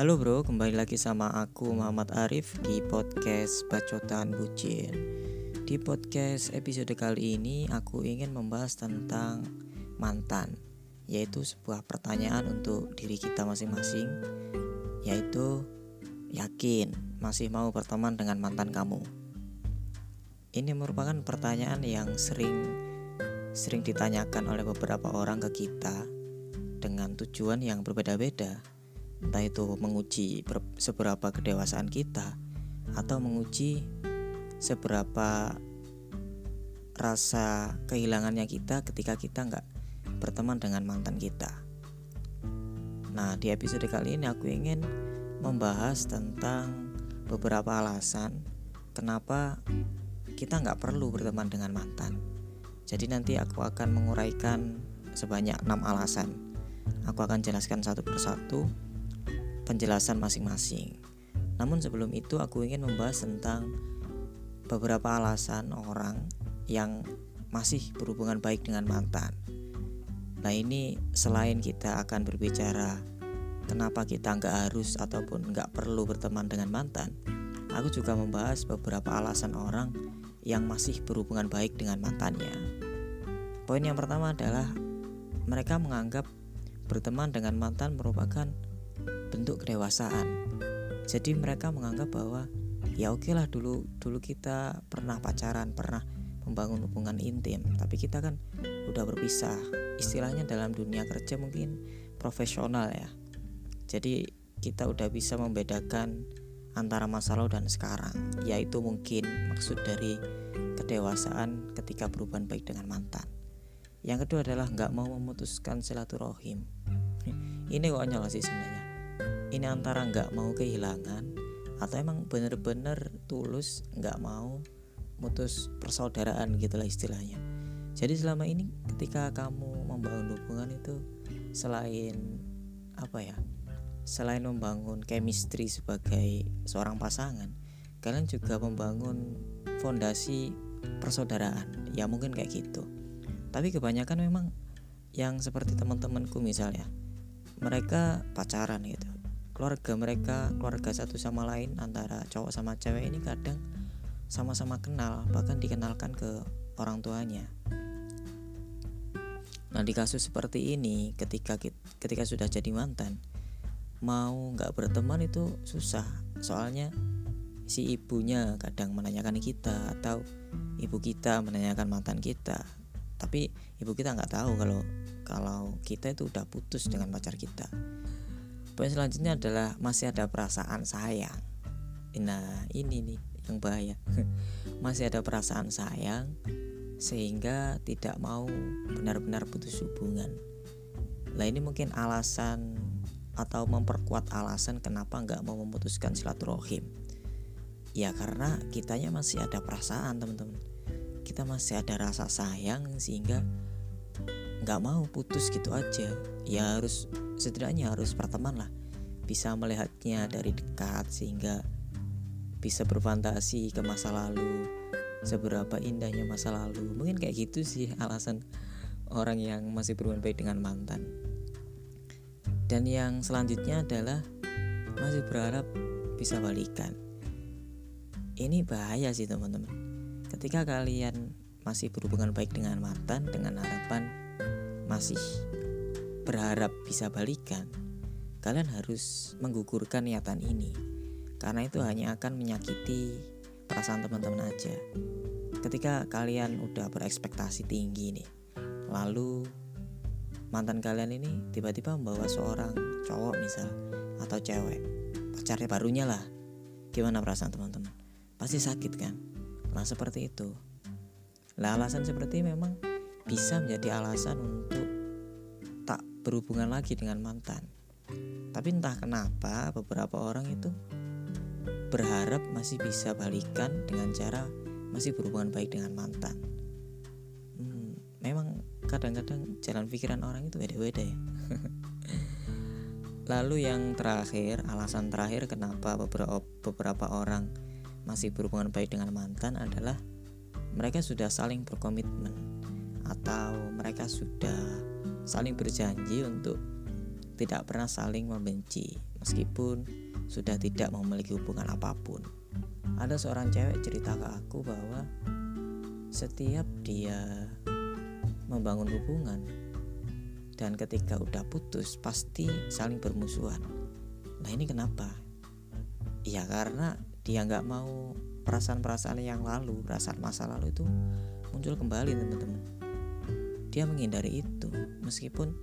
Halo bro, kembali lagi sama aku Muhammad Arif di podcast Bacotan Bucin. Di podcast episode kali ini aku ingin membahas tentang mantan Yaitu sebuah pertanyaan untuk diri kita masing-masing Yaitu yakin masih mau berteman dengan mantan kamu. Ini merupakan pertanyaan yang sering sering ditanyakan oleh beberapa orang ke kita dengan tujuan yang berbeda-beda entah itu menguji seberapa kedewasaan kita atau menguji seberapa rasa kehilangannya kita ketika kita nggak berteman dengan mantan kita. Nah, di episode kali ini aku ingin membahas tentang beberapa alasan kenapa kita nggak perlu berteman dengan mantan. Jadi nanti aku akan menguraikan sebanyak enam alasan. Aku akan jelaskan satu persatu penjelasan masing-masing. Namun sebelum itu aku ingin membahas tentang beberapa alasan orang yang masih berhubungan baik dengan mantan. Nah ini selain kita akan berbicara kenapa kita nggak harus ataupun nggak perlu berteman dengan mantan, aku juga membahas beberapa alasan orang yang masih berhubungan baik dengan mantannya. Poin yang pertama adalah mereka menganggap berteman dengan mantan merupakan bentuk kedewasaan. Jadi mereka menganggap bahwa ya oke lah dulu dulu kita pernah pacaran, pernah membangun hubungan intim, tapi kita kan udah berpisah. Istilahnya dalam dunia kerja mungkin profesional ya. Jadi kita udah bisa membedakan antara masa lalu dan sekarang, yaitu mungkin maksud dari kedewasaan ketika berhubungan baik dengan mantan. Yang kedua adalah nggak mau memutuskan silaturahim. Ini konyol sih sebenarnya ini antara nggak mau kehilangan atau emang bener-bener tulus nggak mau mutus persaudaraan gitulah istilahnya. Jadi selama ini ketika kamu membangun hubungan itu selain apa ya selain membangun chemistry sebagai seorang pasangan kalian juga membangun fondasi persaudaraan. Ya mungkin kayak gitu. Tapi kebanyakan memang yang seperti teman-temanku misalnya mereka pacaran gitu keluarga mereka keluarga satu sama lain antara cowok sama cewek ini kadang sama-sama kenal bahkan dikenalkan ke orang tuanya. Nah di kasus seperti ini ketika ketika sudah jadi mantan mau nggak berteman itu susah. Soalnya si ibunya kadang menanyakan kita atau ibu kita menanyakan mantan kita. Tapi ibu kita nggak tahu kalau kalau kita itu udah putus dengan pacar kita Poin selanjutnya adalah masih ada perasaan sayang. Nah, ini nih yang bahaya. masih ada perasaan sayang sehingga tidak mau benar-benar putus hubungan. Nah, ini mungkin alasan atau memperkuat alasan kenapa nggak mau memutuskan silaturahim. Ya karena kitanya masih ada perasaan teman-teman. Kita masih ada rasa sayang sehingga nggak mau putus gitu aja. Ya harus setidaknya harus berteman lah. Bisa melihatnya dari dekat sehingga bisa berfantasi ke masa lalu seberapa indahnya masa lalu. Mungkin kayak gitu sih alasan orang yang masih berhubungan baik dengan mantan. Dan yang selanjutnya adalah masih berharap bisa balikan. Ini bahaya sih teman-teman. Ketika kalian masih berhubungan baik dengan mantan dengan harapan masih berharap bisa balikan, kalian harus menggugurkan niatan ini. Karena itu hanya akan menyakiti perasaan teman-teman aja. Ketika kalian udah berekspektasi tinggi nih, lalu mantan kalian ini tiba-tiba membawa seorang cowok misal atau cewek, pacarnya barunya lah. Gimana perasaan teman-teman? Pasti sakit kan? Nah seperti itu. Lah alasan seperti memang bisa menjadi alasan untuk berhubungan lagi dengan mantan. Tapi entah kenapa beberapa orang itu berharap masih bisa balikan dengan cara masih berhubungan baik dengan mantan. Hmm, memang kadang-kadang jalan pikiran orang itu beda-beda ya. Lalu yang terakhir, alasan terakhir kenapa beberapa beberapa orang masih berhubungan baik dengan mantan adalah mereka sudah saling berkomitmen atau mereka sudah saling berjanji untuk tidak pernah saling membenci meskipun sudah tidak memiliki hubungan apa pun. Ada seorang cewek cerita ke aku bahwa setiap dia membangun hubungan dan ketika udah putus pasti saling bermusuhan. Nah ini kenapa? Ya karena dia nggak mau perasaan-perasaan yang lalu, perasaan masa lalu itu muncul kembali teman-teman. Dia menghindari itu. Meskipun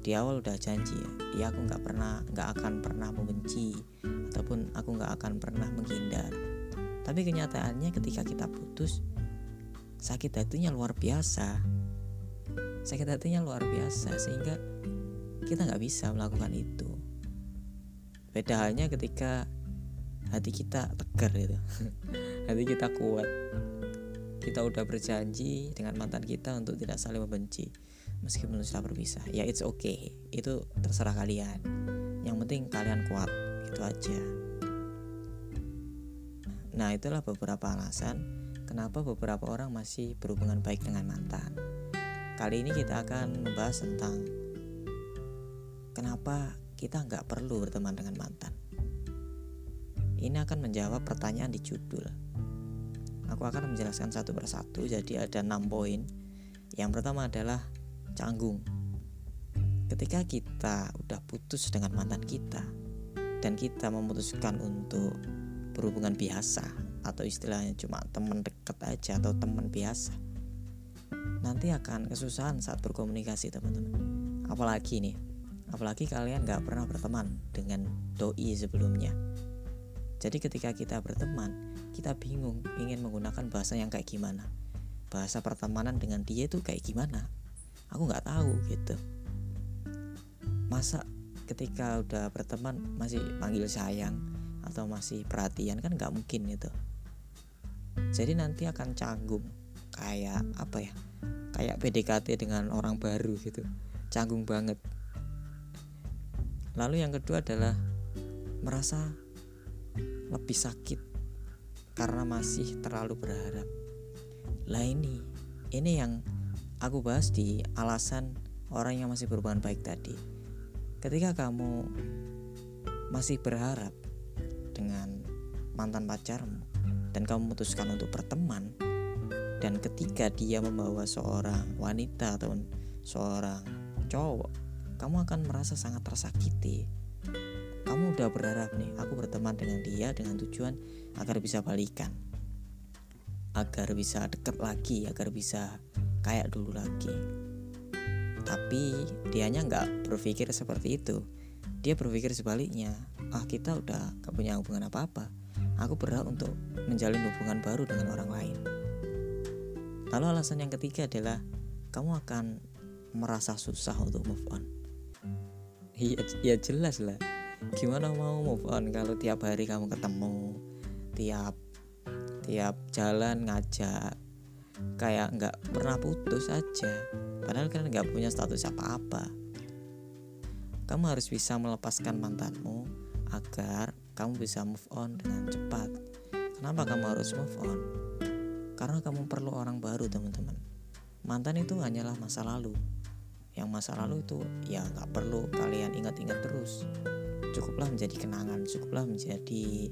di awal udah janji ya, ya aku nggak pernah nggak akan pernah membenci ataupun aku nggak akan pernah menghindar. Tapi kenyataannya ketika kita putus sakit hatinya luar biasa. Sakit hatinya luar biasa sehingga kita nggak bisa melakukan itu. Beda halnya ketika hati kita tegar itu hati kita kuat kita udah berjanji dengan mantan kita untuk tidak saling membenci meskipun sudah berpisah ya it's okay itu terserah kalian yang penting kalian kuat itu aja nah itulah beberapa alasan kenapa beberapa orang masih berhubungan baik dengan mantan. Kali ini kita akan membahas tentang kenapa kita nggak perlu berteman dengan mantan. Ini akan menjawab pertanyaan di judul. Aku akan menjelaskan satu persatu, jadi ada enam poin. Yang pertama adalah canggung. Ketika kita udah putus dengan mantan kita dan kita memutuskan untuk berhubungan biasa atau istilahnya cuma teman dekat aja atau teman biasa nanti akan kesusahan saat berkomunikasi teman-teman apalagi nih apalagi kalian gak pernah berteman dengan doi sebelumnya jadi ketika kita berteman kita bingung ingin menggunakan bahasa yang kayak gimana. Bahasa pertemanan dengan dia itu kayak gimana? Aku nggak tahu gitu. Masa ketika udah berteman masih panggil sayang atau masih perhatian kan nggak mungkin gitu. Jadi nanti akan canggung kayak apa ya? Kayak PDKT dengan orang baru gitu. Canggung banget. Lalu yang kedua adalah merasa lebih sakit karena masih terlalu berharap. Lah ini ini yang aku bahas di alasan orang yang masih berhubungan baik tadi. Ketika kamu masih berharap dengan mantan pacarmu dan kamu memutuskan untuk berteman dan ketika dia membawa seorang wanita atau seorang cowok kamu akan merasa sangat tersakiti kamu udah berharap nih aku berteman dengan dia dengan tujuan agar bisa balikan agar bisa deket lagi agar bisa kayak dulu lagi tapi dianya nggak berpikir seperti itu dia berpikir sebaliknya ah kita udah gak punya hubungan apa-apa aku berhak untuk menjalin hubungan baru dengan orang lain. Lalu alasan yang ketiga adalah kamu akan merasa susah untuk move on. Iya, ya jelas lah. Gimana mau move on kalau tiap hari kamu ketemu, tiap tiap jalan ngajak, kayak nggak pernah putus aja. Padahal kan nggak punya status apa-apa. Kamu harus bisa melepaskan mantanmu agar kamu bisa move on dengan cepat. Kenapa kamu harus move on? Karena kamu perlu orang baru teman-teman. Mantan itu hanyalah masa lalu. Yang masa lalu itu ya nggak perlu kalian ingat-ingat terus. Cukuplah menjadi kenangan, cukuplah menjadi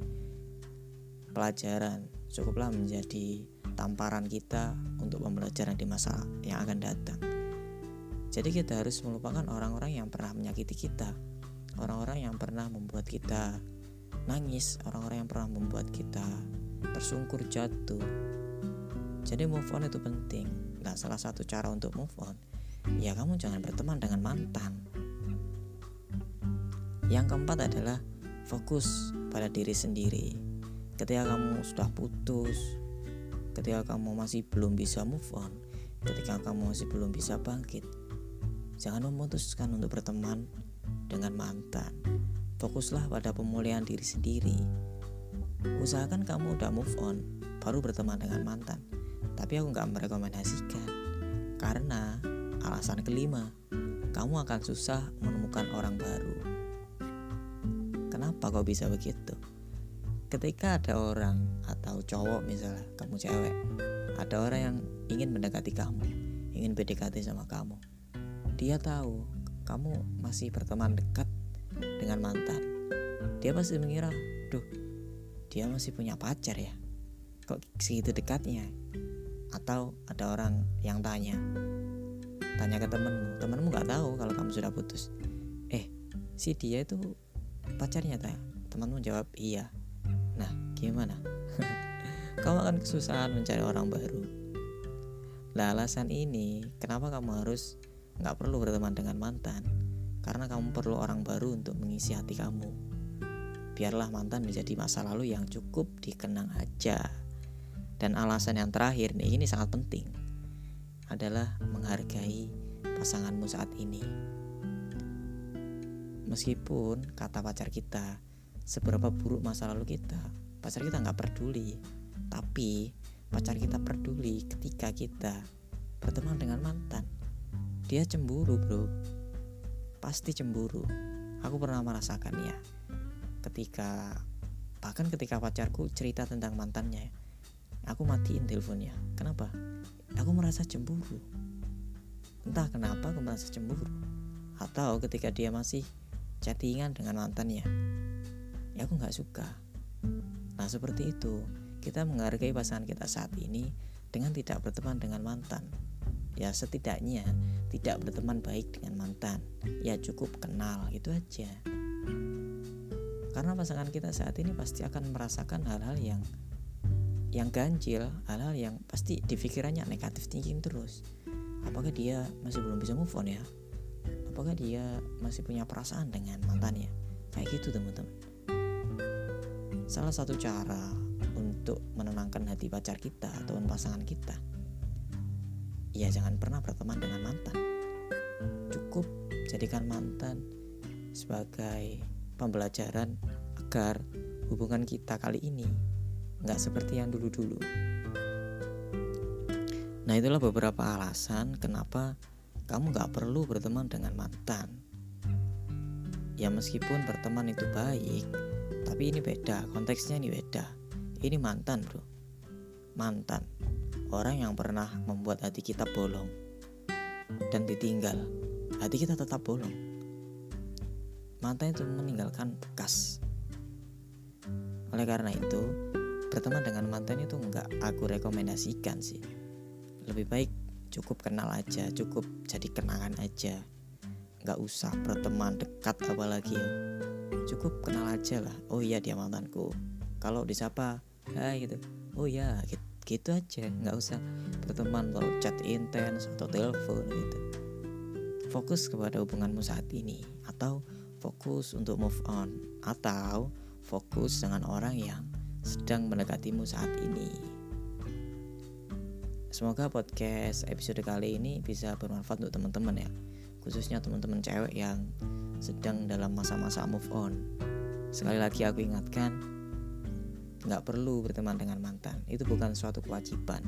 pelajaran, cukuplah menjadi tamparan kita untuk pembelajaran di masa yang akan datang. Jadi kita harus melupakan orang-orang yang pernah menyakiti kita, orang-orang yang pernah membuat kita nangis orang-orang yang pernah membuat kita tersungkur jatuh. Jadi move on itu penting. Nah salah satu cara untuk move on ya kamu jangan berteman dengan mantan yang keempat adalah fokus pada diri sendiri ketika kamu sudah putus ketika kamu masih belum bisa move on ketika kamu masih belum bisa bangkit jangan memutuskan untuk berteman dengan mantan Fokuslah pada pemulihan diri sendiri. Usahakan kamu udah move on, baru berteman dengan mantan. Tapi aku nggak merekomendasikan. Karena alasan kelima, kamu akan susah menemukan orang baru. Kenapa kok bisa begitu? Ketika ada orang atau cowok misalnya, kamu cewek, ada orang yang ingin mendekati kamu, ingin PDKT sama kamu. Dia tahu kamu masih berteman dekat dengan mantan. Dia pasti mengira duh dia masih punya pacar ya? Kok segitu dekatnya? Atau ada orang yang tanya tanya ke temenmu. Temenmu nggak tahu kalau kamu sudah putus. Eh si dia itu pacarnya tak temanmu jawab iya. Nah gimana? Kamu akan kesusahan mencari orang baru. Lah alasan ini kenapa kamu harus nggak perlu berteman dengan mantan? Karena kamu perlu orang baru untuk mengisi hati kamu. Biarlah mantan menjadi masa lalu yang cukup dikenang aja. Dan alasan yang terakhir nih ini sangat penting adalah menghargai pasanganmu saat ini. Meskipun kata pacar kita seberapa buruk masa lalu kita, pacar kita nggak peduli. Tapi pacar kita peduli ketika kita berteman dengan mantan. Dia cemburu bro, pasti cemburu. Aku pernah merasakan ya, ketika bahkan ketika pacarku cerita tentang mantannya Aku matiin teleponnya. Kenapa? Aku merasa cemburu. Entah kenapa aku merasa cemburu. Atau ketika dia masih chattingan dengan mantannya. Ya aku nggak suka. Nah seperti itu. Kita menghargai pasangan kita saat ini dengan tidak berteman dengan mantan. Ya setidaknya tidak berteman baik dengan mantan. Ya cukup kenal gitu aja. Karena pasangan kita saat ini pasti akan merasakan hal-hal yang yang ganjil hal-hal yang pasti di pikirannya negatif thinking terus apakah dia masih belum bisa move on ya apakah dia masih punya perasaan dengan mantannya? Kayak gitu teman-teman. Salah satu cara untuk menenangkan hati pacar kita atau pasangan kita ya jangan pernah berteman dengan mantan. Cukup jadikan mantan sebagai pembelajaran agar hubungan kita kali ini nggak seperti yang dulu-dulu. Nah itulah beberapa alasan kenapa kamu nggak perlu berteman dengan mantan. Ya meskipun berteman itu baik, tapi ini beda, konteksnya ini beda. Ini mantan bro, mantan. Orang yang pernah membuat hati kita bolong dan ditinggal, hati kita tetap bolong. Mantan itu meninggalkan bekas. Oleh karena itu, berteman dengan mantan itu nggak aku rekomendasikan sih lebih baik cukup kenal aja cukup jadi kenangan aja. Nggak usah berteman dekat apalagi cukup kenal aja lah. Oh iya dia mantanku. Kalau disapa hai gitu. Oh iya gitu, aja. Nggak usah berteman atau chat intens atau telepon gitu. Fokus kepada hubunganmu saat ini atau fokus untuk move on atau fokus dengan orang yang sedang mendekatimu saat ini. Semoga podcast episode kali ini bisa bermanfaat untuk teman-teman ya, khususnya teman-teman cewek yang sedang dalam masa-masa move on. Sekali lagi aku ingatkan, nggak perlu berteman dengan mantan, itu bukan suatu kewajiban.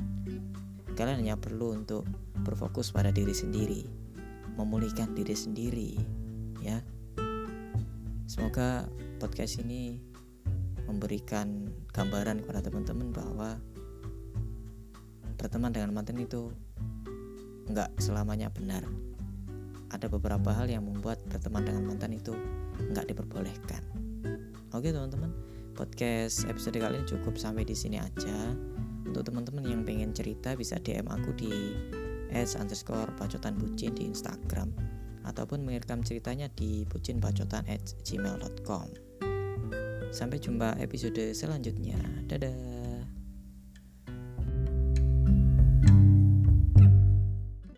Kalian hanya perlu untuk berfokus pada diri sendiri, memulihkan diri sendiri, ya. Semoga podcast ini memberikan gambaran kepada teman-teman bahwa berteman dengan mantan itu nggak selamanya benar. Ada beberapa hal yang membuat berteman dengan mantan itu nggak diperbolehkan. Oke teman-teman, podcast episode kali ini cukup sampai di sini aja. Untuk teman-teman yang pengen cerita bisa DM aku di ads underscore bacotan bucin di Instagram ataupun mengirim ceritanya di bucinbacotan at gmail.com Sampai jumpa episode selanjutnya. Dadah.